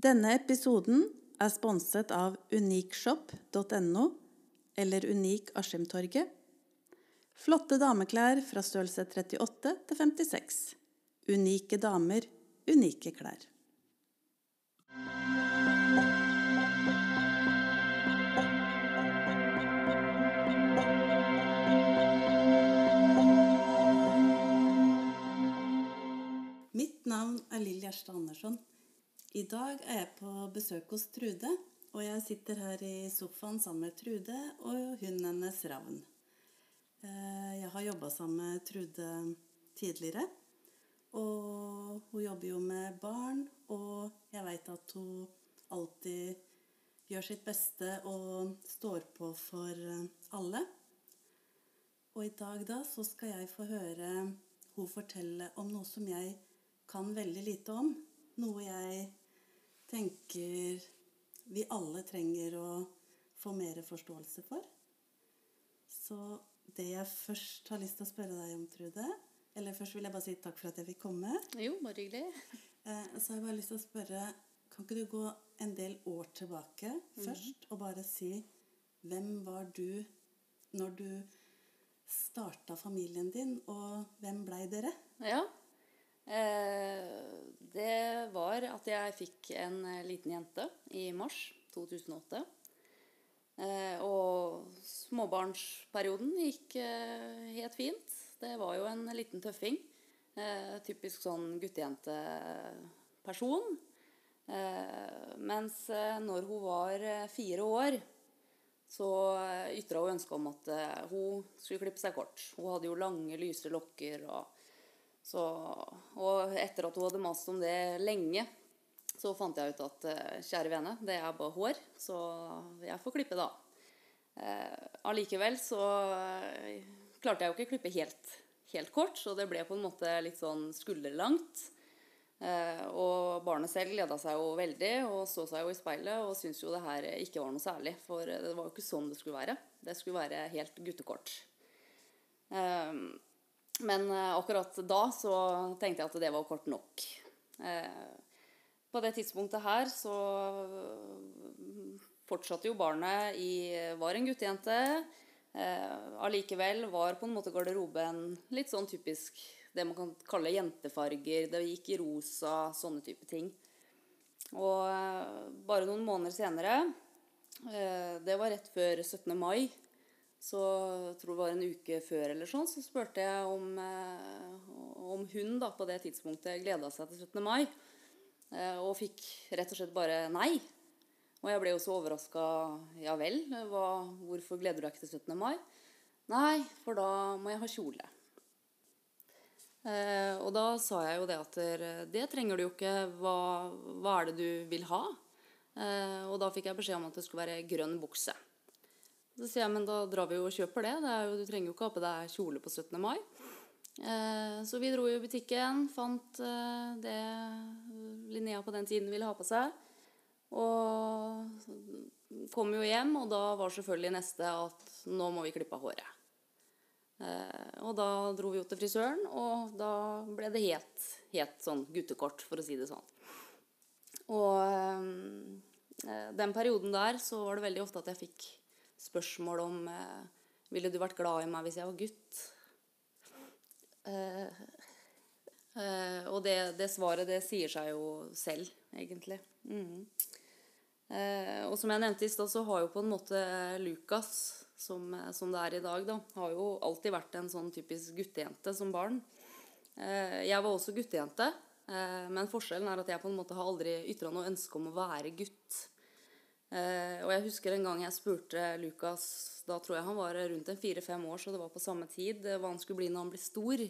Denne episoden er sponset av unikshop.no eller Unik Askimtorget. Flotte dameklær fra størrelse 38 til 56. Unike damer, unike klær. Mitt navn er Lill Gjerstad Andersson. I dag er jeg på besøk hos Trude, og jeg sitter her i sofaen sammen med Trude og hunden hennes Ravn. Eh, Jeg har jobba sammen med Trude tidligere, og hun jobber jo med barn, og jeg veit at hun alltid gjør sitt beste og står på for eh, alle. Og i dag da så skal jeg få høre hun fortelle om noe som jeg kan veldig lite om. Noe jeg tenker vi alle trenger å få mer forståelse for. Så det jeg først har lyst til å spørre deg om, Trude Eller først vil jeg bare si takk for at jeg fikk komme. Jo, bare hyggelig. Eh, så har jeg bare lyst til å spørre Kan ikke du gå en del år tilbake først og bare si Hvem var du når du starta familien din, og hvem blei dere? Ja. Eh, det var at jeg fikk en eh, liten jente i mars 2008. Eh, og småbarnsperioden gikk helt fint. Det var jo en liten tøffing. Typisk sånn guttejenteperson. Mens når hun var fire år, så ytra hun ønske om at hun skulle klippe seg kort. Hun hadde jo lange, lyse lokker. Og, så, og etter at hun hadde mast om det lenge, så fant jeg ut at eh, kjære vene, det er bare hår, så jeg får klippe da. Eh, Allikevel så eh, klarte jeg jo ikke å klippe helt, helt kort, så det ble på en måte litt sånn skulderlangt. Eh, og barnet selv gleda seg jo veldig og så seg jo i speilet og syntes jo det her ikke var noe særlig. For det var jo ikke sånn det skulle være. Det skulle være helt guttekort. Eh, men eh, akkurat da så tenkte jeg at det var kort nok. Eh, på det tidspunktet her så fortsatte jo barnet i Var en guttejente. Eh, allikevel var på en måte garderoben litt sånn typisk det man kan kalle jentefarger. Det gikk i rosa, sånne type ting. Og eh, bare noen måneder senere, eh, det var rett før 17. mai, så jeg tror det var en uke før eller sånn, så spurte jeg om, eh, om hun da på det tidspunktet gleda seg til 17. mai. Eh, Og fikk rett og slett bare nei. Og jeg ble jo så overraska. Ja vel, hva, hvorfor gleder du deg ikke til 17. mai? Nei, for da må jeg ha kjole. Eh, og da sa jeg jo det at det trenger du jo ikke. Hva, hva er det du vil ha? Eh, og da fikk jeg beskjed om at det skulle være grønn bukse. Så sier jeg, men da drar vi jo og kjøper det. det jo, du trenger jo ikke ha på deg kjole på 17. mai. Eh, så vi dro i butikken, fant eh, det Linnea på den tiden ville ha på seg. Og kom jo hjem, og da var selvfølgelig neste at nå må vi klippe av håret. Eh, og da dro vi jo til frisøren, og da ble det helt, helt sånn guttekort, for å si det sånn. Og den perioden der så var det veldig ofte at jeg fikk spørsmål om eh, Ville du vært glad i meg hvis jeg var gutt? Eh, eh, og det, det svaret, det sier seg jo selv, egentlig. Mm. Eh, og som jeg nevnte i stad, så har jo på en måte Lukas, som, som det er i dag, da, har jo alltid vært en sånn typisk guttejente som barn. Eh, jeg var også guttejente, eh, men forskjellen er at jeg på en måte har aldri ytra noe ønske om å være gutt. Eh, og jeg husker en gang jeg spurte Lukas, da tror jeg han var rundt en fire-fem år, så det var på samme tid, eh, hva han skulle bli når han ble stor.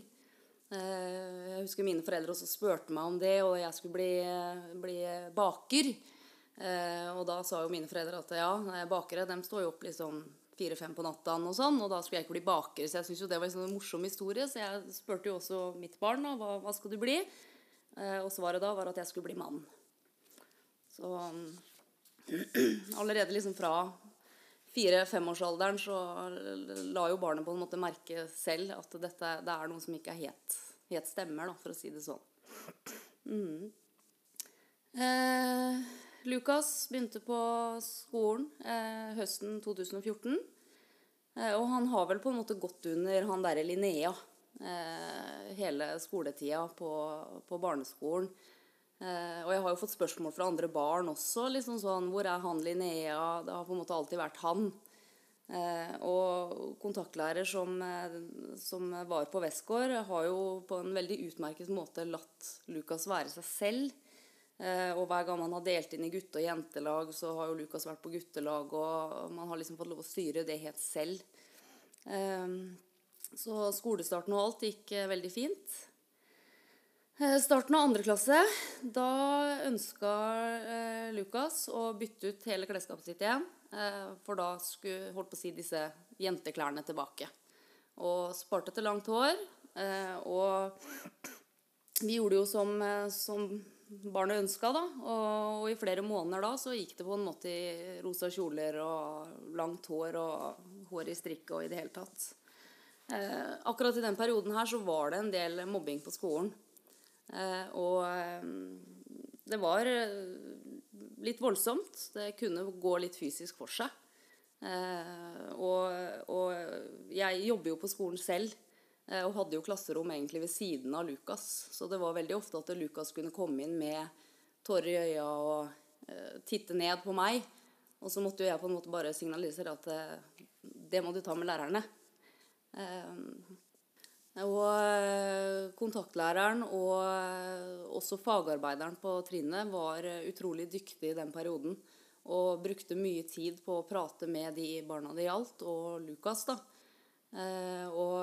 Eh, jeg husker mine foreldre også spurte meg om det, og jeg skulle bli, bli baker. Eh, og da sa jo mine foreldre at ja, bakere de står jo opp liksom fire-fem på natta, og sånn, og da skulle jeg ikke bli baker. Så jeg syntes jo det var en sånn morsom historie, så jeg spurte jo også mitt barn da, hva, hva skal du bli? Eh, og svaret da var at jeg skulle bli mann. Så allerede liksom fra fire-femårsalderen så la jo barnet på en måte merke selv at dette det er noe som ikke er helt, helt stemmer, da, for å si det sånn. Mm. Eh, Lukas begynte på skolen eh, høsten 2014. Eh, og han har vel på en måte gått under han derre Linnea eh, hele skoletida på, på barneskolen. Eh, og jeg har jo fått spørsmål fra andre barn også. liksom sånn, Hvor er han Linnea? Det har på en måte alltid vært han. Eh, og kontaktlærer som, eh, som var på Westgård, har jo på en veldig utmerket måte latt Lukas være seg selv. Eh, og hver gang man har delt inn i gutte- og jentelag, så har jo Lukas vært på guttelag, og man har liksom fått lov å styre det helt selv. Eh, så skolestarten og alt gikk eh, veldig fint. Eh, Starten av andre klasse, da ønska eh, Lukas å bytte ut hele klesskapet sitt igjen. Eh, for da skulle holdt på å si disse jenteklærne tilbake. Og sparte til langt hår. Og vi gjorde jo som, som barnet ønska, da. Og, og i flere måneder da så gikk det på en måte i rosa kjoler og langt hår og hår i strikk og i det hele tatt. Akkurat i den perioden her så var det en del mobbing på skolen. Eh, og eh, det var eh, litt voldsomt. Det kunne gå litt fysisk for seg. Og, og jeg jobber jo på skolen selv. Og hadde jo klasserom egentlig ved siden av Lukas. Så det var veldig ofte at Lukas kunne komme inn med tårer i øya og eh, titte ned på meg. Og så måtte jo jeg på en måte bare signalisere at eh, det må du ta med lærerne. Eh, og eh, kontaktlæreren og eh, også fagarbeideren på trinnet var eh, utrolig dyktig i den perioden. Og brukte mye tid på å prate med de barna det gjaldt, og Lukas, da. Og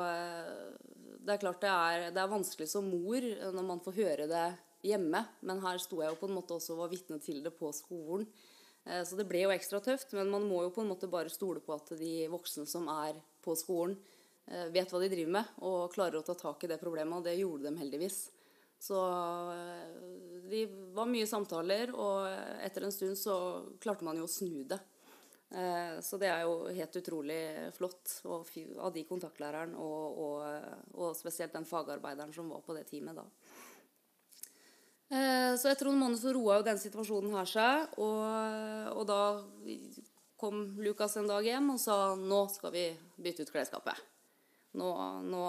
det er klart det er, det er vanskelig som mor når man får høre det hjemme, men her sto jeg jo på en måte også og var vitne til det på skolen. Så det ble jo ekstra tøft, men man må jo på en måte bare stole på at de voksne som er på skolen, vet hva de driver med, og klarer å ta tak i det problemet, og det gjorde de heldigvis. Så eh, det var mye samtaler, og etter en stund så klarte man jo å snu det. Eh, Så det er jo helt utrolig flott og av de kontaktlæreren, og, og, og spesielt den fagarbeideren som var på det teamet da. Eh, Så etter noen måneder så roa jo den situasjonen her seg, og, og da kom Lukas en dag hjem og sa nå skal vi bytte ut klesskapet. Nå, nå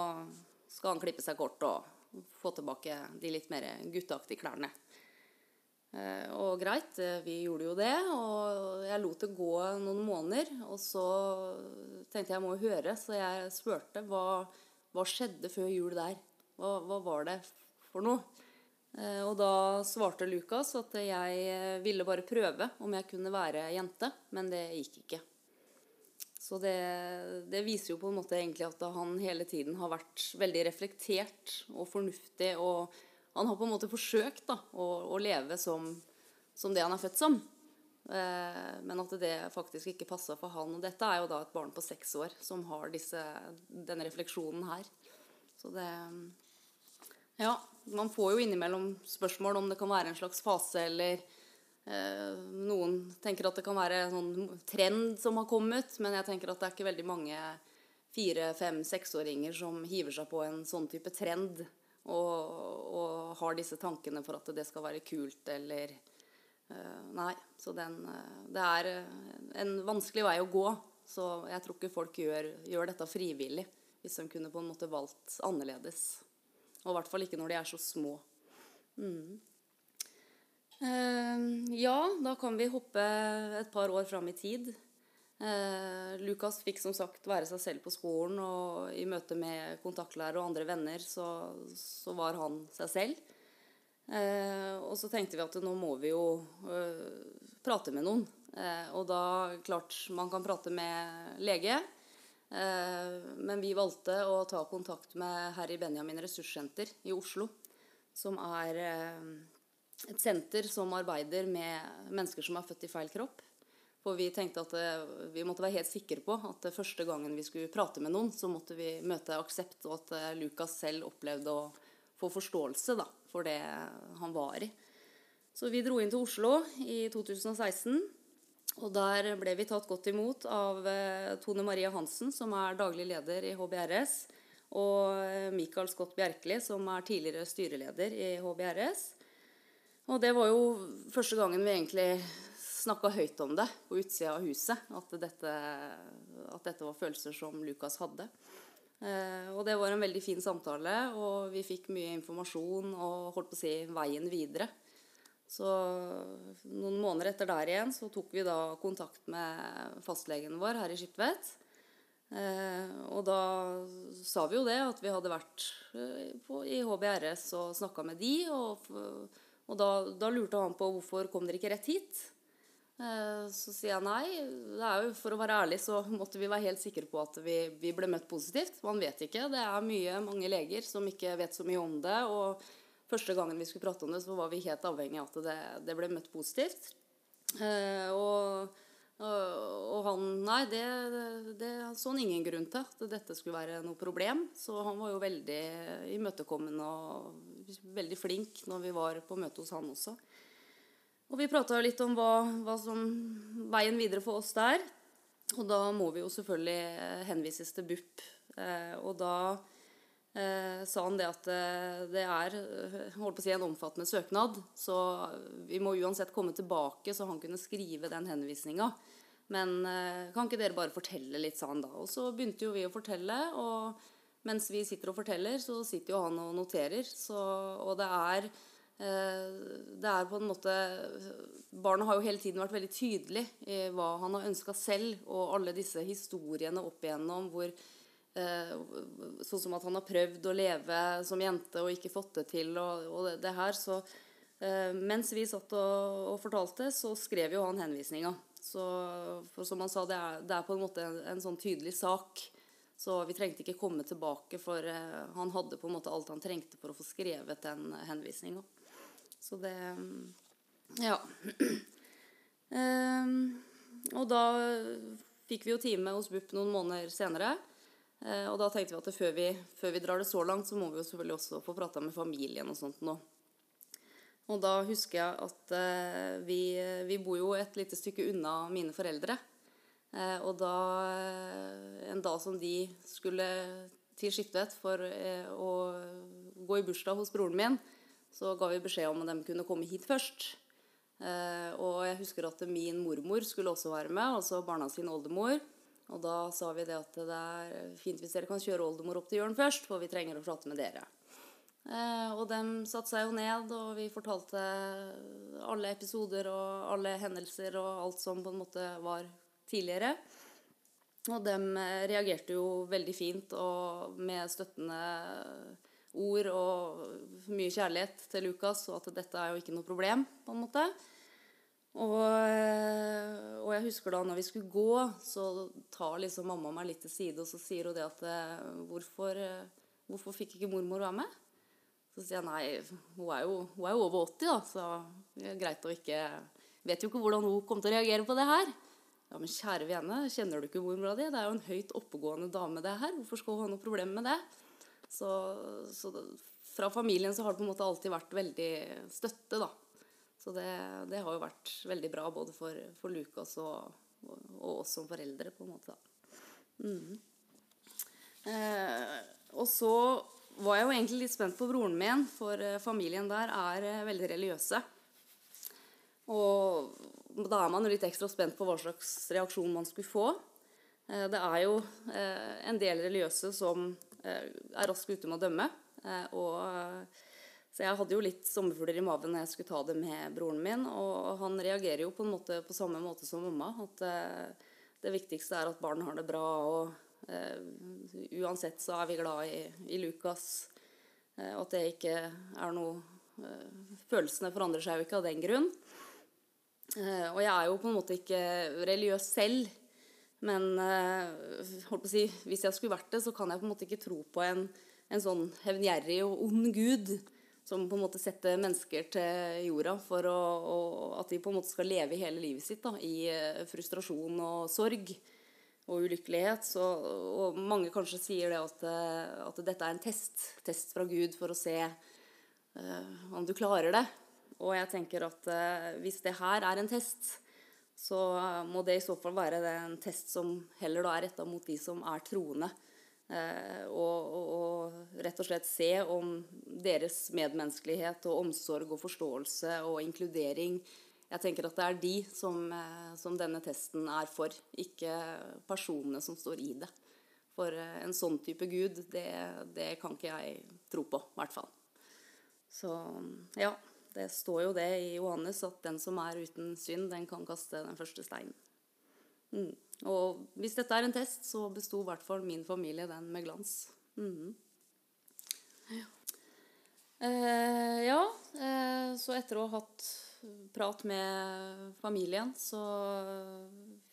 skal han klippe seg kort og få tilbake de litt mer gutteaktige klærne. Eh, Og greit, eh, vi gjorde jo det, og jeg lot det gå noen måneder. Og så tenkte jeg jeg må høre, så jeg spurte hva, hva skjedde før jul der. Hva, hva var det for noe? Eh, Og da svarte Lukas at jeg ville bare prøve om jeg kunne være jente, men det gikk ikke. Så det, det viser jo på en måte egentlig at han hele tiden har vært veldig reflektert og fornuftig. Og han har på en måte forsøkt da, å, å leve som, som det han er født som. Eh, men at det faktisk ikke passa for han. Og dette er jo da et barn på seks år som har disse, denne refleksjonen her. Så det Ja, man får jo innimellom spørsmål om det kan være en slags fase eller noen tenker at det kan være en sånn trend som har kommet, men jeg tenker at det er ikke veldig mange fire-, fem-, seksåringer som hiver seg på en sånn type trend og, og har disse tankene for at det skal være kult eller eh, Nei. Så den eh, Det er eh, en vanskelig vei å gå. Så jeg tror ikke folk gjør, gjør dette frivillig hvis de kunne på en måte valgt annerledes. Og i hvert fall ikke når de er så små. Eh, ja, da kan vi hoppe et par år fram i tid. Eh, Lukas fikk som sagt være seg selv på skolen, og i møte med kontaktlærer og andre venner så, så var han seg selv. Eh, og så tenkte vi at nå må vi jo eh, prate med noen. Eh, og da, klart, man kan prate med lege. Eh, men vi valgte å ta kontakt med Harry Benjamin ressurssenter i Oslo, som er eh, et senter som arbeider med mennesker som er født i feil kropp. For vi tenkte at eh, vi måtte være helt sikre på at det første gangen vi skulle prate med noen, så måtte vi møte aksept, og at eh, Lukas selv opplevde å få forståelse da, for det han var i. Så vi dro inn til Oslo i 2016. Og der ble vi tatt godt imot av eh, Tone Maria Hansen, som er daglig leder i HBRS, og Michael Scott Bjerkeli, som er tidligere styreleder i HBRS. Og det var jo første gangen vi egentlig snakka høyt om det på utsida av huset. At dette, at dette var følelser som Lukas hadde. Eh, og det var en veldig fin samtale, og vi fikk mye informasjon og holdt på å si veien videre. Så noen måneder etter der igjen så tok vi da kontakt med fastlegen vår her i Skiptvet. Eh, og da sa vi jo det, at vi hadde vært eh, på, i HBRS og snakka med de. Og, og da, da, lurte han på hvorfor kom dere ikke rett hit. Eh, så sier jeg nei. det er jo For å være ærlig så måtte vi være helt sikre på at vi, vi ble møtt positivt. Man vet ikke. Det er mye, mange leger som ikke vet så mye om det. og Første gangen vi skulle prate om det, så var vi helt avhengig av at det, det ble møtt positivt. Eh, og og han Nei, det, det så han ingen grunn til at dette skulle være noe problem. Så han var jo veldig imøtekommende og veldig flink når vi var på møte hos han også. Og vi prata litt om hva, hva, som veien videre for oss der. Og da må vi jo selvfølgelig henvises til BUP. Eh, og da eh, sa han det at eh, det er holdt på å si, en omfattende søknad. Så vi må uansett komme tilbake, så han kunne skrive den henvisninga. Men eh, kan ikke dere bare fortelle litt, sa han da. Og så begynte jo vi å fortelle. Og mens vi sitter og forteller, så sitter jo han og noterer. Så, og det er, eh, det er på en måte Barnet har jo hele tiden vært veldig tydelig i hva han har ønska selv. Og alle disse historiene opp igjennom hvor eh, Sånn som at han har prøvd å leve som jente og ikke fått det til, og, og det, her. Så mens vi satt og, og fortalte, så skrev jo han henvisninga. For som han sa, det er, det er på en måte en, en, sånn tydelig sak. Så vi trengte ikke komme tilbake, for uh, han hadde på en måte alt han trengte for å få skrevet den henvisninga. Så det Ja. um, og da fikk vi jo time hos BUP noen måneder senere. Uh, og da tenkte vi at før vi, før vi, drar det så langt, så må vi jo selvfølgelig også få prata med familien og sånt nå. Og da husker jeg at eh, vi, vi, bor jo et lite stykke unna mine foreldre. Eh, og da eh, En dag som de skulle til Skiptvet for å gå i bursdag hos broren min, så ga vi beskjed om at de kunne komme hit først. og jeg husker at min mormor skulle også være med, altså barna sin oldemor. Og da sa vi det at det er fint hvis dere kan kjøre oldemor opp til Jørn først, for vi trenger å prate med dere. Eh, og de satte seg jo ned, og vi fortalte alle episoder og alle hendelser og alt som på en måte var tidligere. Og de eh, reagerte jo veldig fint og med støttende ord og mye kjærlighet til Lukas, og at dette er jo ikke noe problem, på en måte. Og, eh, og, jeg husker da når vi skulle gå, så tar liksom mamma meg litt til side, og så sier hun det at hvorfor, hvorfor fikk ikke mormor være med? Så sier jeg nei, hun er, jo, hun er jo over 80, da, så det er greit å ikke Vet jo ikke hvordan hun kommer til å reagere på det her. Ja, men kjære vene, kjenner du ikke mormora di? Det er jo en høyt oppegående dame, det her. Hvorfor skal hun ha noe problem med det? Så, så fra familien så har det på en måte alltid vært veldig støtte, da. Så det, det har jo vært veldig bra både for, for Lukas og, og, oss som foreldre, på en måte. Mm. Eh, og så var jeg jo egentlig litt spent på broren min, for eh, familien der er eh, veldig religiøse. Og da er man jo litt ekstra spent på hva slags reaksjon man skulle få. Eh, det er jo en del religiøse som er raskt ute med å dømme. Og, så jeg hadde jo litt sommerfugler i maven når jeg skulle ta det med broren min. Og han reagerer jo på en måte på samme måte som mamma. At det viktigste er at barn har det bra. og eh, uansett så er vi glad i, i Lukas. Og at det ikke er noe uh, Følelsene forandrer seg jo ikke av den grunn. og jeg er jo på en måte ikke religiøs selv. Men si, hvis jeg skulle vært det, så kan jeg på en måte ikke tro på en, en sånn hevngjerrig og ond gud som på en måte setter mennesker til jorda for å, å, at de på en måte skal leve hele livet sitt da, i frustrasjon og sorg og ulykkelighet. Så, og mange kanskje sier det at, eh, at, dette er en test. Test fra Gud for å se uh, om du klarer det. Og jeg tenker at uh, hvis det her er en test, så må det i så fall være en test som heller da er retta mot de som er troende. Eh, og, og, og rett og slett se om deres medmenneskelighet og omsorg og forståelse og inkludering Jeg tenker at det er de som, eh, som denne testen er for, ikke personene som står i det. For eh, en sånn type gud, det, det kan ikke jeg tro på, i hvert fall. Så ja, det står jo det i Johannes at den som er uten synd, den kan kaste den første steinen. Mm. Og hvis dette er en test, så besto i hvert fall min familie den med glans. Mm. Ja. Eh, ja, eh, så etter å ha hatt prat med familien, så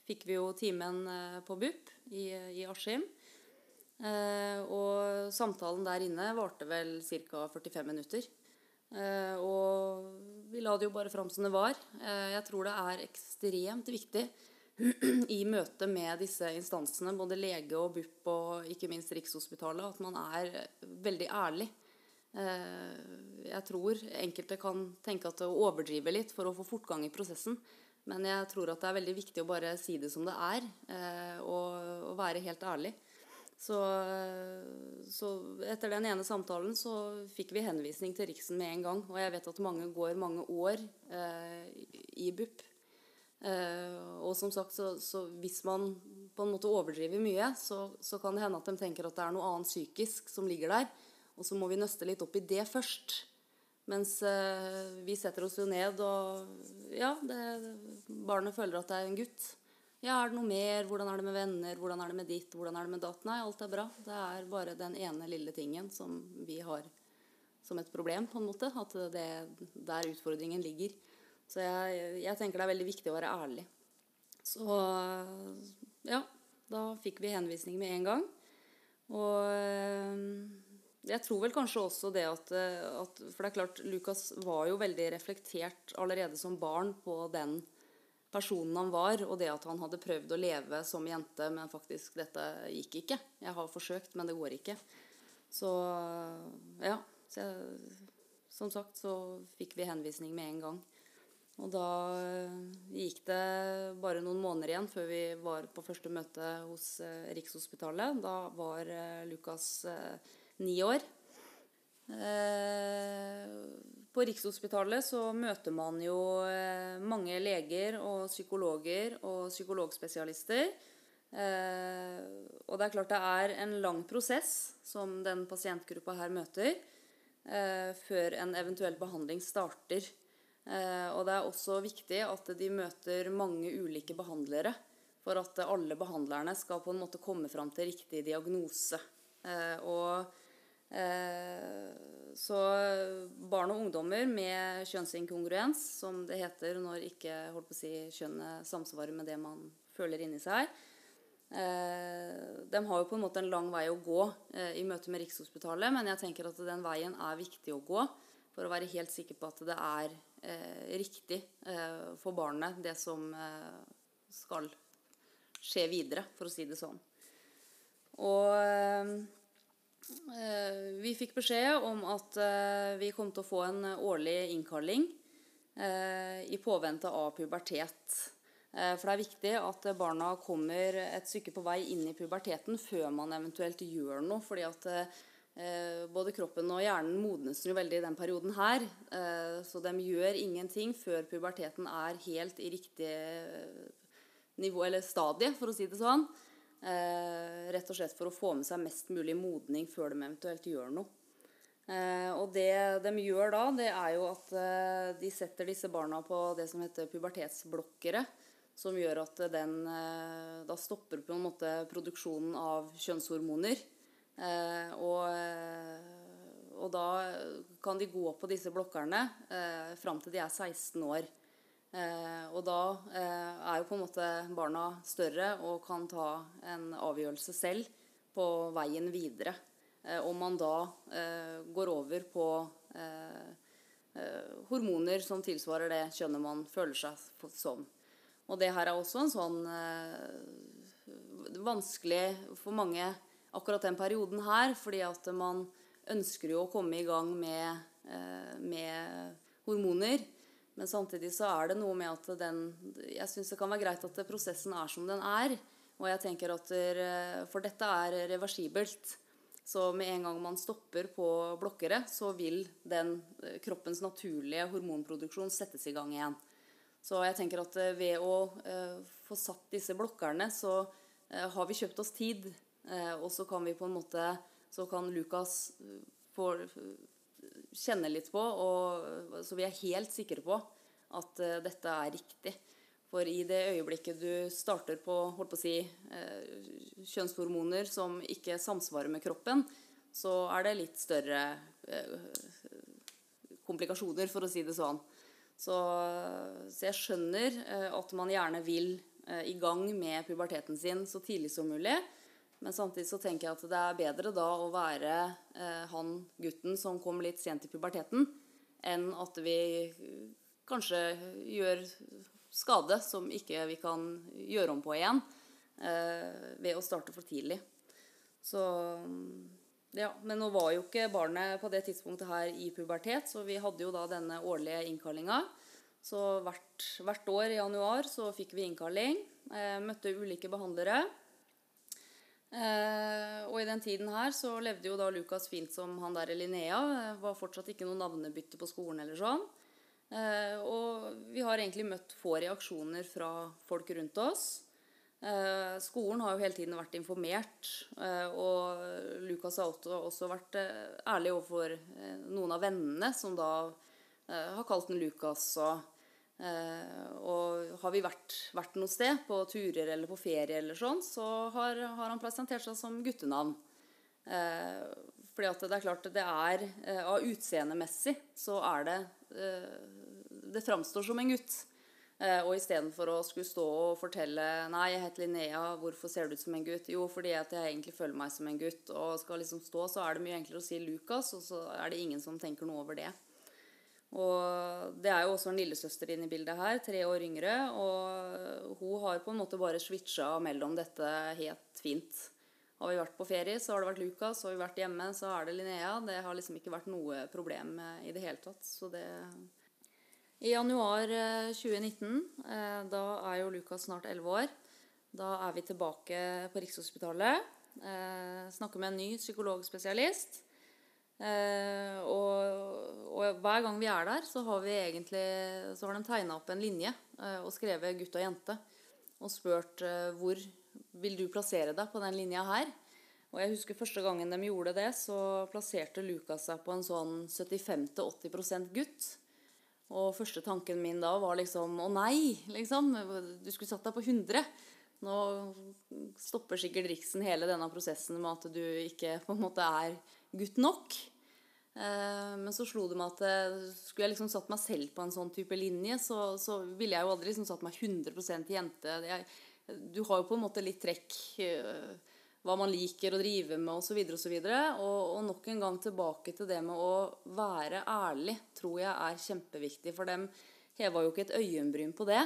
fikk vi jo timen eh, på BUP i, i Askim. Eh, og samtalen der inne varte vel ca. 45 minutter. Eh, og vi la det jo bare fram som det var. Eh, jeg tror det er ekstremt viktig i møte med disse instansene, både lege og BUP og ikke minst Rikshospitalet, at man er veldig ærlig. Eh, jeg tror enkelte kan tenke at det overdriver litt for å få fortgang i prosessen. Men jeg tror at det er veldig viktig å bare si det som det er, eh, og, være helt ærlig. Så, så, etter den ene samtalen så fikk vi henvisning til Riksen med en gang. Og jeg vet at mange går mange år eh, i BUP og som sagt, så, så, hvis man på en måte overdriver mye, så, så, kan det hende at de tenker at det er noe annet psykisk som ligger der. Og så må vi nøste litt opp i det først. Mens uh, vi setter oss jo ned, og ja, det, barnet føler at det er en gutt. Ja, er det noe mer? Hvordan er det med venner? Hvordan er det med ditt? Hvordan er det med datt? Nei, alt er bra. Det er bare den ene lille tingen som vi har som et problem, på en måte. At det er der utfordringen ligger. Så jeg, jeg, tenker det er veldig viktig å være ærlig. Så ja, da fikk vi henvisning med en gang. Og eh, jeg tror vel kanskje også det at, at For det er klart, Lukas var jo veldig reflektert allerede som barn på den personen han var, og det at han hadde prøvd å leve som jente, men faktisk dette gikk ikke. Jeg har forsøkt, men det går ikke. Så ja. Så jeg, som sagt så fikk vi henvisning med en gang. Og da eh, gikk det bare noen måneder igjen før vi var på første møte hos eh, Rikshospitalet. Da var eh, Lukas ni år. På Rikshospitalet så møter man jo mange leger og psykologer og psykologspesialister. Og det er klart det er en lang prosess som den pasientgruppa her møter, før en eventuell behandling starter. Eh, og det er også viktig at de møter mange ulike behandlere for at alle behandlerne skal på en måte komme fram til riktig diagnose. Eh, og eh, så barn og ungdommer med kjønnsinkongruens, som det heter når ikke holdt på å si, kjønnet samsvarer med det man føler inni seg, de har jo på en måte en lang vei å gå i møte med Rikshospitalet, men jeg tenker at den veien er viktig å gå for å være helt sikker på at det er riktig eh, for barnet, det som eh, skal skje videre, for å si det sånn. Og eh, vi fikk beskjed om at eh, vi kom til å få en årlig innkalling eh, i påvente av pubertet. For det er viktig at barna kommer et stykke på vei inn i puberteten før man eventuelt gjør noe. fordi at Eh, både kroppen og hjernen modnes jo veldig i den perioden her. Eh, så de gjør ingenting før puberteten er helt i riktig eh, nivå, eller stadie, for å si det sånn. Rett og slett for å få med seg mest mulig modning før de eventuelt gjør noe. Og det de gjør da, det er jo at de setter disse barna på det som heter pubertetsblokkere. Som gjør at den da stopper på en måte produksjonen av kjønnshormoner. Eh, og, eh, da kan de gå på disse blokkerne eh, fram til de er 16 år. Eh, og da eh, er jo på en måte barna større og kan ta en avgjørelse selv på veien videre. Eh, om man da eh, går over på hormoner som tilsvarer det kjønnet man føler seg som. Og det her er også en sånn vanskelig for mange akkurat den perioden her, fordi at man ønsker jo å komme i gang med, eh, med hormoner. Men samtidig så er det noe med at den Jeg syns det kan være greit at prosessen er som den er. Og jeg tenker at For dette er reversibelt. Så med en gang man stopper på blokkere, så vil den eh, kroppens naturlige hormonproduksjon settes i gang igjen. Så jeg tenker at eh, ved å få satt disse blokkerne, så har vi kjøpt oss tid. Og så kan vi på en måte Så kan Lukas eh, få kjenne litt på, og, så vi er helt sikre på at eh, dette er riktig. For i det øyeblikket du starter på, holdt på å si, eh, kjønnshormoner som ikke samsvarer med kroppen, så er det litt større eh, komplikasjoner, for å si det sånn. Så, så jeg skjønner eh, at man gjerne vil eh, i gang med puberteten sin så tidlig som mulig. Men samtidig så tenker jeg at det er bedre da å være eh, han gutten som kom litt sent i puberteten, enn at vi kanskje gjør skade som ikke vi kan gjøre om på igjen eh, ved å starte for tidlig. Så ja, Men nå var jo ikke barnet på det tidspunktet her i pubertet, så vi hadde jo da denne årlige innkallinga. Så hvert, hvert år i januar så fikk vi innkalling. Eh, møtte ulike behandlere. Eh, og i den tiden her så levde jo da Lukas fint som han der Linnea. Det var fortsatt ikke noe navnebytte på skolen eller sånn. Eh, og vi har egentlig møtt få reaksjoner fra folk rundt oss. Eh, skolen har jo hele tiden vært informert, eh, og Lukas har også, vært eh, ærlig overfor eh, noen av vennene, som da eh, har kalt den Lukas. Og, eh, og har vi vært, vært noe sted, på turer eller på ferie, eller sånn, så har, har han presentert seg som guttenavn. Eh, fordi at det er klart det er eh, Av utseendemessig så er det eh, Det framstår som en gutt. Eh, og istedenfor å skulle stå og fortelle Nei, jeg heter Linnea, hvorfor ser du ut som en gutt? Jo, fordi at jeg egentlig føler meg som en gutt. Og skal liksom stå, så er det mye enklere å si Lukas, og så er det ingen som tenker noe over det. Og det er jo også en lillesøster inne i bildet her, tre år yngre. Og hun har på en måte bare switcha mellom dette helt fint. Har vi vært på ferie, så har det vært Lukas. Har vi vært hjemme, så er det Linnea. Det har liksom ikke vært noe problem eh, i det hele tatt. Så det I januar eh, 2019, eh, da er jo Lukas snart 11 år. Da er vi tilbake på Rikshospitalet. Eh, snakker med en ny psykologspesialist. Eh, og, og hver gang vi er der, så har vi egentlig Så har de tegna opp en linje eh, og skrevet gutt og jente. Og spurt eh, hvor vil du plassere deg på den linja her. Og jeg husker første gangen de gjorde det, så plasserte Lukas seg på en sånn 75-80% gutt. Og første tanken min da var liksom Å nei, liksom. Du skulle satt deg på 100. Nå stopper sikkert Riksen hele denne prosessen med at du ikke på en måte er gutt nok. Eh, men så slo det meg at eh, skulle jeg liksom satt meg selv på en sånn type linje, så, så ville jeg jo aldri liksom satt meg 100% jente. Jeg, du har jo på en måte litt trekk eh, hva man liker å drive med osv. Og, så videre, og, og nok en gang tilbake til det med å være ærlig tror jeg er kjempeviktig. For dem heva jo ikke et øyenbryn på det.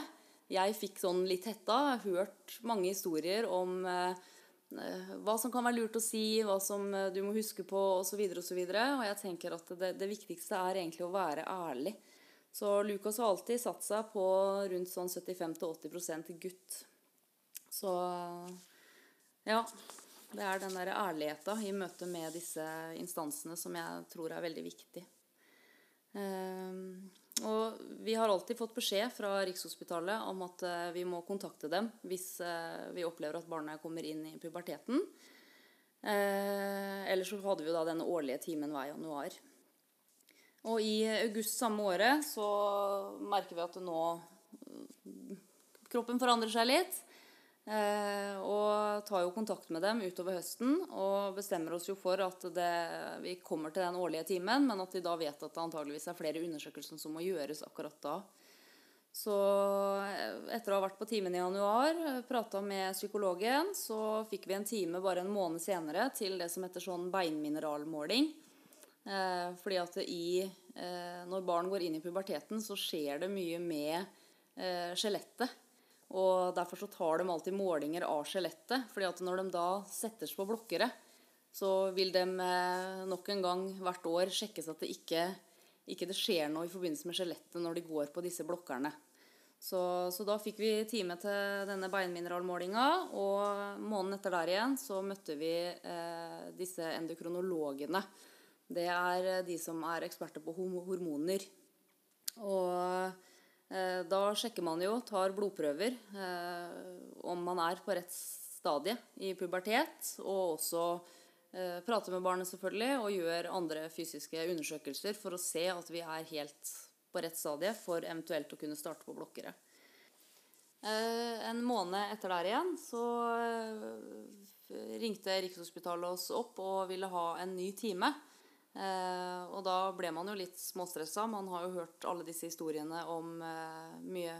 Jeg fikk sånn litt hetta. Hørt mange historier om eh, hva som kan være lurt å si, hva som eh, du må huske på osv. Og, så og, og jeg tenker at det, det viktigste er egentlig å være ærlig. Så Lukas har alltid satt seg på rundt sånn 75-80% gutt. Så ja. Det er den der ærligheten i møte med disse instansene som jeg tror er veldig viktig. Um, og vi har alltid fått beskjed fra Rikshospitalet om at uh, vi må kontakte dem hvis uh, vi opplever at barnet kommer inn i puberteten. Uh, ellers så hadde vi da denne årlige timen hver januar. Og i august samme året så merker vi at nå Kroppen forandrer seg litt. Eh, og tar jo kontakt med dem utover høsten og bestemmer oss jo for at det, vi kommer til den årlige timen, men at de da vet at det antageligvis er flere undersøkelser som må gjøres akkurat da. Så eh, etter å ha vært på timen i januar, prata med psykologen, så fikk vi en time bare en måned senere til det som heter sånn beinmineralmåling. Eh, fordi at i, eh, når barn går inn i puberteten, så skjer det mye med eh, skjelettet. Og Derfor så tar de alltid målinger av skjelettet. fordi at når de da settes på blokkere, så vil de eh, nok en gang hvert år sjekkes at det ikke, ikke det skjer noe i forbindelse med skjelettet når de går på disse blokkerne. Så, så da fikk vi time til denne beinmineralmålinga, og måneden etter der igjen så møtte vi eh, disse endokronologene. Det er de som er eksperter på hormoner. Og da sjekker man jo, tar blodprøver, eh, om man er på rett stadie i pubertet, og også eh, prater med barnet selvfølgelig, og gjør andre fysiske undersøkelser for å se at vi er helt på rett stadie for eventuelt å kunne starte på blokkere. Eh, en måned etter der igjen så eh, ringte Rikshospitalet oss opp og ville ha en ny time. Eh, og da ble man jo litt småstressa. Man har jo hørt alle disse historiene om eh, mye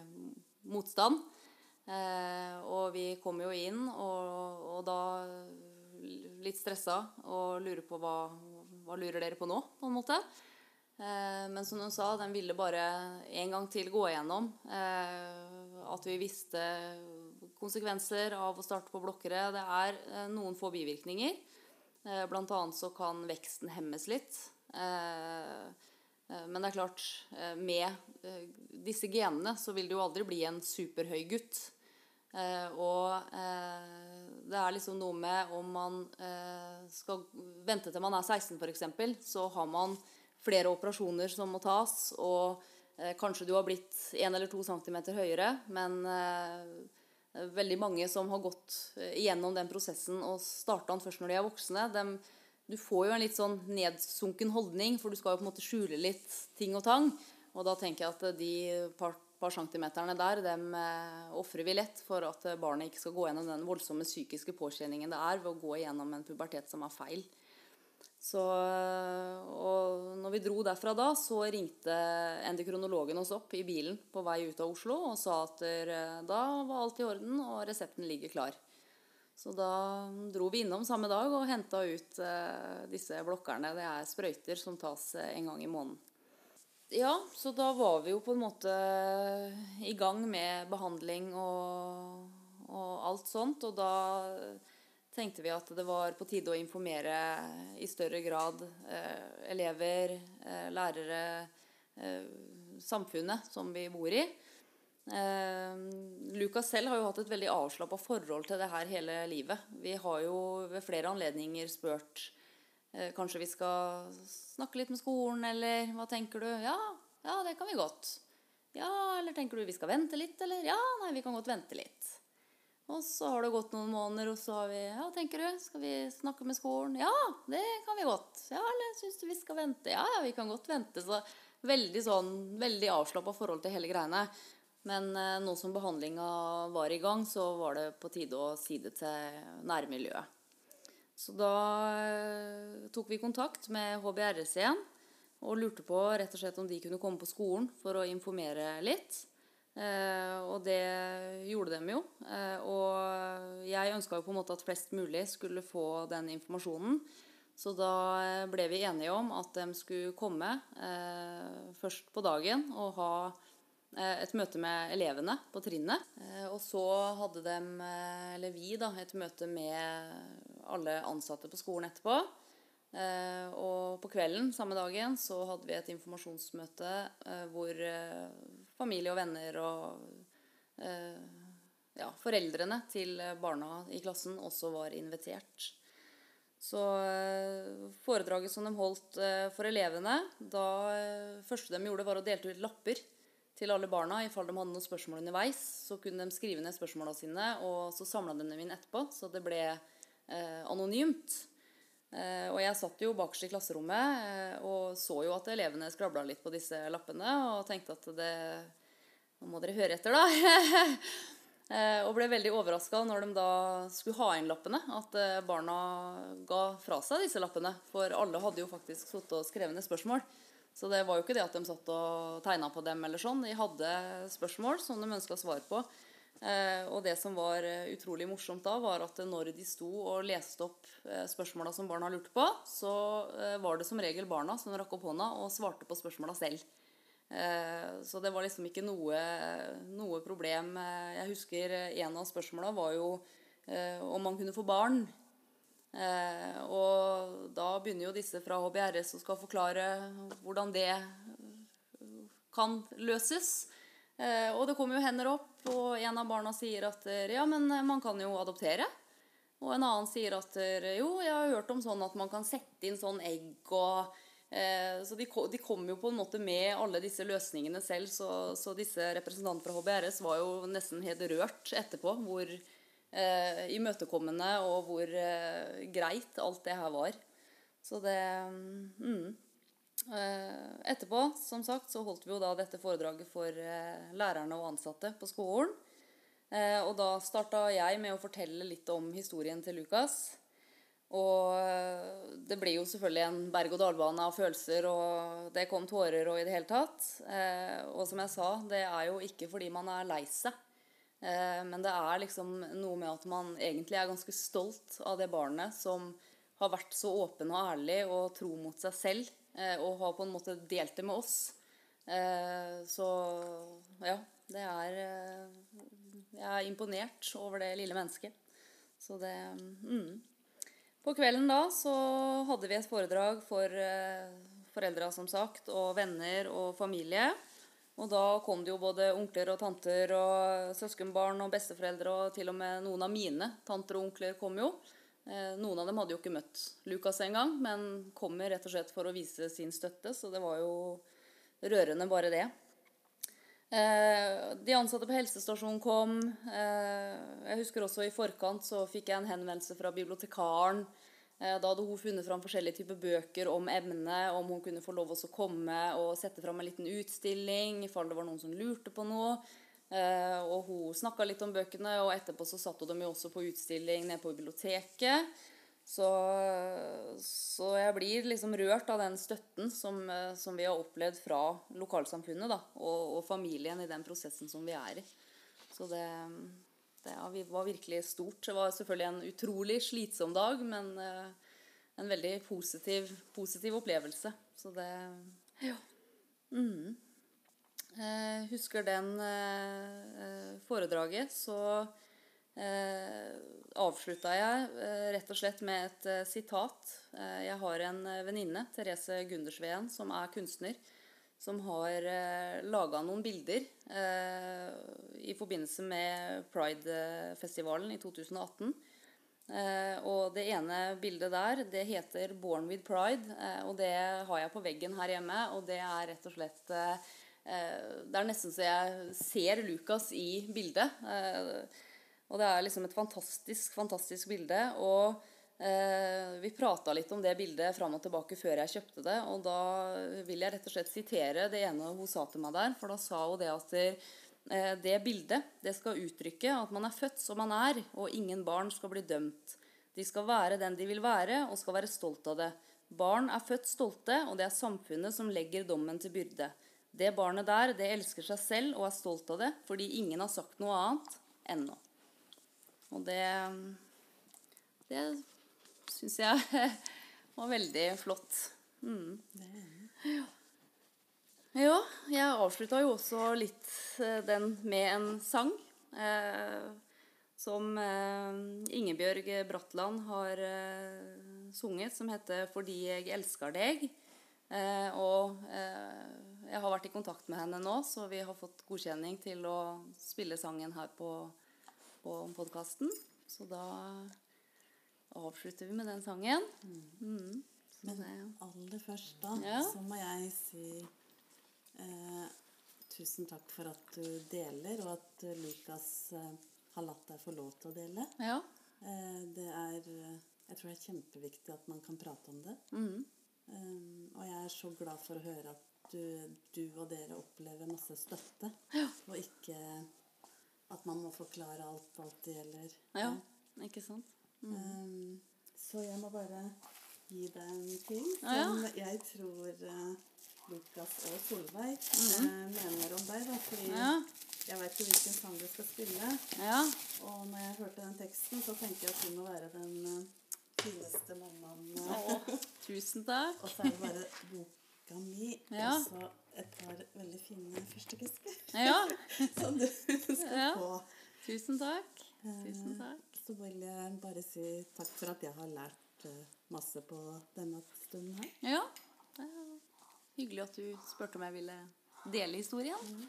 motstand. Eh, og vi kom jo inn, og, og da litt stressa og lurer på hva, hva lurer dere på nå, på en måte. Eh, men som hun sa, den ville bare en gang til gå igjennom eh, at vi visste konsekvenser av å starte på blokkere. Det er eh, noen få bivirkninger. Eh, blant annet så kan veksten hemmes litt. Eh, eh, men det er klart, med disse genene så vil du jo aldri bli en superhøy gutt. Og det er liksom noe med om man skal vente til man er 16 f.eks., så har man flere operasjoner som må tas, og kanskje du har blitt 1 eller 2 cm høyere, men veldig mange som har gått eh, igjennom den prosessen og starta den først når de er voksne. De, du får jo en litt sånn nedsunken holdning, for du skal jo på en måte skjule litt ting og tang. Og da tenker jeg at de par, par centimeterne der, dem eh, ofrer vi lett for at barnet ikke skal gå gjennom den voldsomme psykiske påkjenningen det er ved å gå igjennom en pubertet som er feil. Så, og når vi dro derfra da, så ringte endokronologen oss opp i bilen på vei ut av Oslo og sa at da var alt i orden og resepten ligger klar. Så da dro vi innom samme dag og henta ut eh, disse blokkerne. Det er sprøyter som tas eh, en gang i måneden. Ja, så da var vi jo på en måte i gang med behandling og, og alt sånt. Og da tenkte vi at det var på tide å informere i større grad eh, elever, eh, lærere, eh, samfunnet som vi bor i. Eh, Lukas selv har jo hatt et veldig avslappa forhold til det her hele livet. Vi har jo ved flere anledninger spurt eh, Kanskje vi skal snakke litt med skolen, eller hva tenker du? Ja, ja, det kan vi godt. Ja, eller tenker du vi skal vente litt, eller? Ja, nei, vi kan godt vente litt. Og så har det gått noen måneder, og så har vi Ja, tenker du? Skal vi snakke med skolen? Ja, det kan vi godt. Ja, eller syns du vi skal vente? Ja, ja, vi kan godt vente. Så veldig sånn Veldig avslappa forhold til hele greiene. Men eh, nå som behandlinga var i gang, så var det på tide å si det til nærmiljøet. Så da eh, tok vi kontakt med HBRS igjen og lurte på rett og slett om de kunne komme på skolen for å informere litt. Eh, og det gjorde de jo. Eh, og jeg ønska jo på en måte at flest mulig skulle få den informasjonen. Så da eh, ble vi enige om at de skulle komme først på dagen og ha et møte med elevene på trinnet. Og så hadde de, eller vi, da, et møte med alle ansatte på skolen etterpå. Og på kvelden samme dagen så hadde vi et informasjonsmøte hvor familie og venner og eh, ja, foreldrene til barna i klassen også var invitert. Så eh, foredraget som de holdt eh, for elevene da første de gjorde, var å delte ut lapper til alle barna i fall de hadde noen spørsmål underveis. Så kunne de skrive ned spørsmåla sine, og så samla de dem inn etterpå. Så det ble eh, anonymt. Eh, og jeg satt jo bakerst i klasserommet eh, og så jo at elevene skrabla litt på disse lappene og tenkte at det Nå må dere høre etter, da. Eh, og ble veldig overraska når de da skulle ha inn lappene. At barna ga fra seg disse lappene. For alle hadde jo faktisk sittet og skrevet ned spørsmål. Så det var jo ikke det at de satt og tegna på dem. eller sånn. De hadde spørsmål som de ønska svar på. Eh, og det som var eh, utrolig morsomt da, var at når de sto og leste opp eh, spørsmåla som barna lurte på, så var det som regel barna som rakk opp hånda og svarte på spørsmåla selv. Så det var liksom ikke noe, noe problem. Jeg husker en av spørsmåla var jo om man kunne få barn. Og da begynner jo disse fra HBRS og skal forklare hvordan det kan løses. Eh, og det kommer jo hender opp, og en av barna sier at eh, ja, men man kan jo adoptere. Og en annen sier at eh, jo, jeg har hørt om sånn at man kan sette inn sånn egg og eh, Så de, de kom jo på en måte med alle disse løsningene selv, så, så disse representantene fra HBRS var jo nesten helt rørt etterpå hvor eh, imøtekommende og hvor eh, greit alt det her var. Så det mm. Eh, Etterpå, som sagt, så holdt vi jo da dette foredraget for eh, lærerne og ansatte på skolen. Eh, Og da starta jeg med å fortelle litt om historien til Lukas. Og det ble jo selvfølgelig en berg-og-dal-bane av følelser, og det kom tårer og i det hele tatt. Og som jeg sa, det er jo ikke fordi man er lei seg. Men det er liksom noe med at man egentlig er ganske stolt av det barnet som har vært så åpen og ærlig og tro mot seg selv, og har på en måte delt det med oss. Eh, Så ja, det er eh, Jeg er imponert over det lille mennesket. Så det mm. På kvelden da så hadde vi et foredrag for eh, foreldra, som sagt, og venner og familie. Og da kom det jo både onkler og tanter og søskenbarn og besteforeldre, og til og med noen av mine tanter og onkler kom jo. Eh, Noen av dem hadde jo ikke møtt Lukas engang, men kommer rett og slett for å vise sin støtte, så det var jo rørende bare det. Eh, De ansatte på helsestasjonen kom. Eh, Jeg husker også i forkant så fikk jeg en henvendelse fra bibliotekaren. Da hadde hun funnet fram forskjellige typer bøker om emnet, om hun kunne få lov til å komme og sette fram en liten utstilling i fall det var noen som lurte på noe. Eh, Og hun snakka litt om bøkene, og etterpå så satt hun dem jo også på utstilling nede på biblioteket. Så, så jeg blir liksom rørt av den støtten som, eh, som vi har opplevd fra lokalsamfunnet da, og, og familien i den prosessen som vi er i. Så det, det var virkelig stort. Det var selvfølgelig en utrolig slitsom dag, men eh, en veldig positiv, positiv opplevelse. Så det Ja. Mm. Eh, husker den eh, eh, foredraget, så eh, avslutta jeg rett og slett med et sitat. Jeg har en venninne, Therese Gundersveen, som er kunstner, som har eh, laga noen bilder eh, i forbindelse med Pride-festivalen i 2018. Eh, og det ene bildet der, det heter 'Born with Pride', eh, og det har jeg på veggen her hjemme, og det er rett og slett Det er nesten så jeg ser Lukas i bildet. Eh, og det er liksom et fantastisk, fantastisk bilde. Og eh, vi prata litt om det bildet fram og tilbake før jeg kjøpte det. Og da vil jeg rett og slett sitere det ene hun sa til meg der. For da sa hun det at eh, det bildet det skal uttrykke at man er født som man er, og ingen barn skal bli dømt. De skal være den de vil være, og skal være stolt av det. Barn er født stolte, og det er samfunnet som legger dommen til byrde. Det barnet der, det elsker seg selv og er stolt av det, fordi ingen har sagt noe annet ennå. Og det Det syns jeg var veldig flott. Mm. Ja. jeg avslutta jo også litt eh, den med en sang. Eh, som eh, Ingebjørg Bratland har eh, sunget, som heter 'Fordi jeg elsker deg'. Eh, og eh, jeg har vært i kontakt med henne nå, så vi har fått godkjenning til å spille sangen her på, på podkasten. Så da avslutter vi med den sangen. Mm. Så Men aller først da, Ja. så må jeg si eh, tusen takk for at du deler, og at eh, Lukas eh, har latt deg få lov til å dele. ja. Eh, det er eh, Jeg tror det er kjempeviktig at man kan prate om det. Mm. Eh, og jeg er så glad for å høre at du, du og dere opplever masse støtte, og ikke at man må forklare alt alt det gjelder. ja. Ikke sant? Um, så jeg må bare gi deg en ting Ja, ja. som jeg tror uh, Lukas og Solveig eh, mener om deg. Da, fordi. Ja. jeg veit jo hvilken sang du skal spille. Ja. Og når jeg hørte den teksten, så tenker jeg at du må være den uh, fineste mammaen. Å, tusen takk. Og så er det bare boka mi Ja. og så et par veldig fine fyrstikkesker Ja. som du skal Ja. få. Tusen takk. Tusen takk. Så vil jeg bare si takk for at jeg har lært eh, masse på denne stunden her. Ja. det er Hyggelig at du spurte om jeg ville dele historien.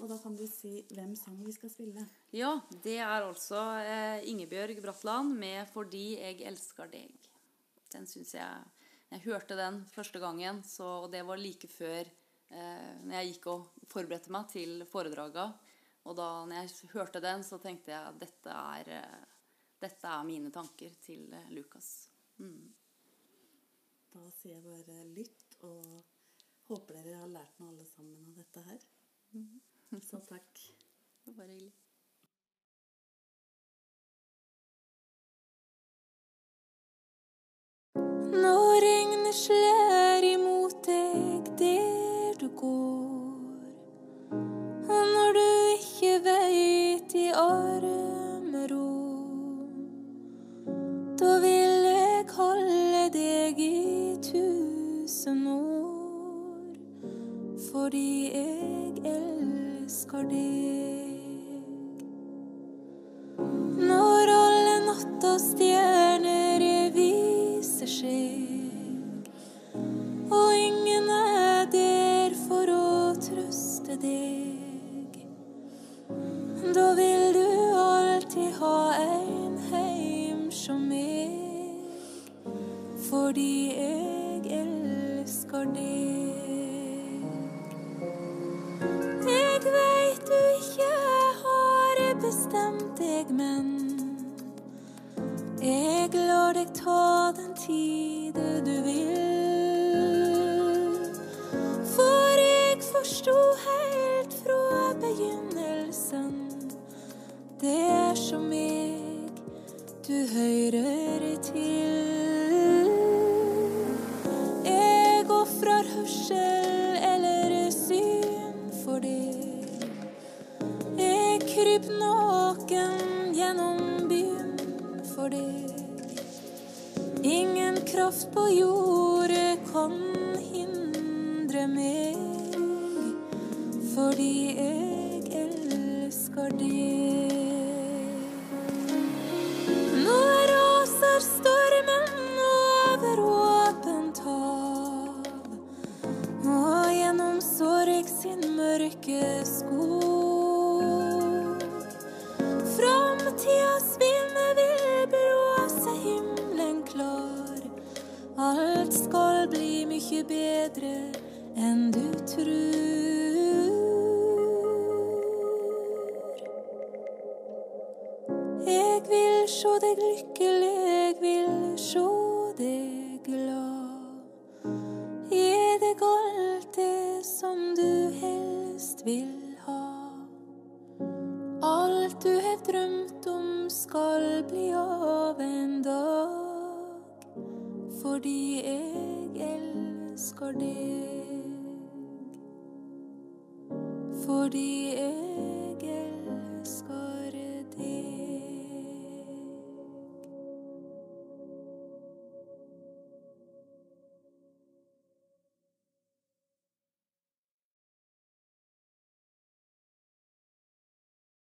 Og da kan du si hvem sang vi skal spille. Ja, det er altså eh, Ingebjørg Bratland med 'Fordi jeg elsker deg'. Den syns jeg Jeg hørte den første gangen, så, og det var like før eh, når jeg gikk og forberedte meg til foredraga. Og da når jeg hørte den, så tenkte jeg at dette er, eh, dette er mine tanker til eh, Lukas. Mm. Da sier jeg bare lytt, og håper dere har lært noe alle sammen av dette her. Så takk. Bare hyggelig. Når regnet slår imot deg der du går, og når du ikke veit i armerom, da vil jeg holde deg i tusen år, fordi jeg elsker deg. Når alle natta stjerner viser seg, og ingen er der for å trøste deg, da vil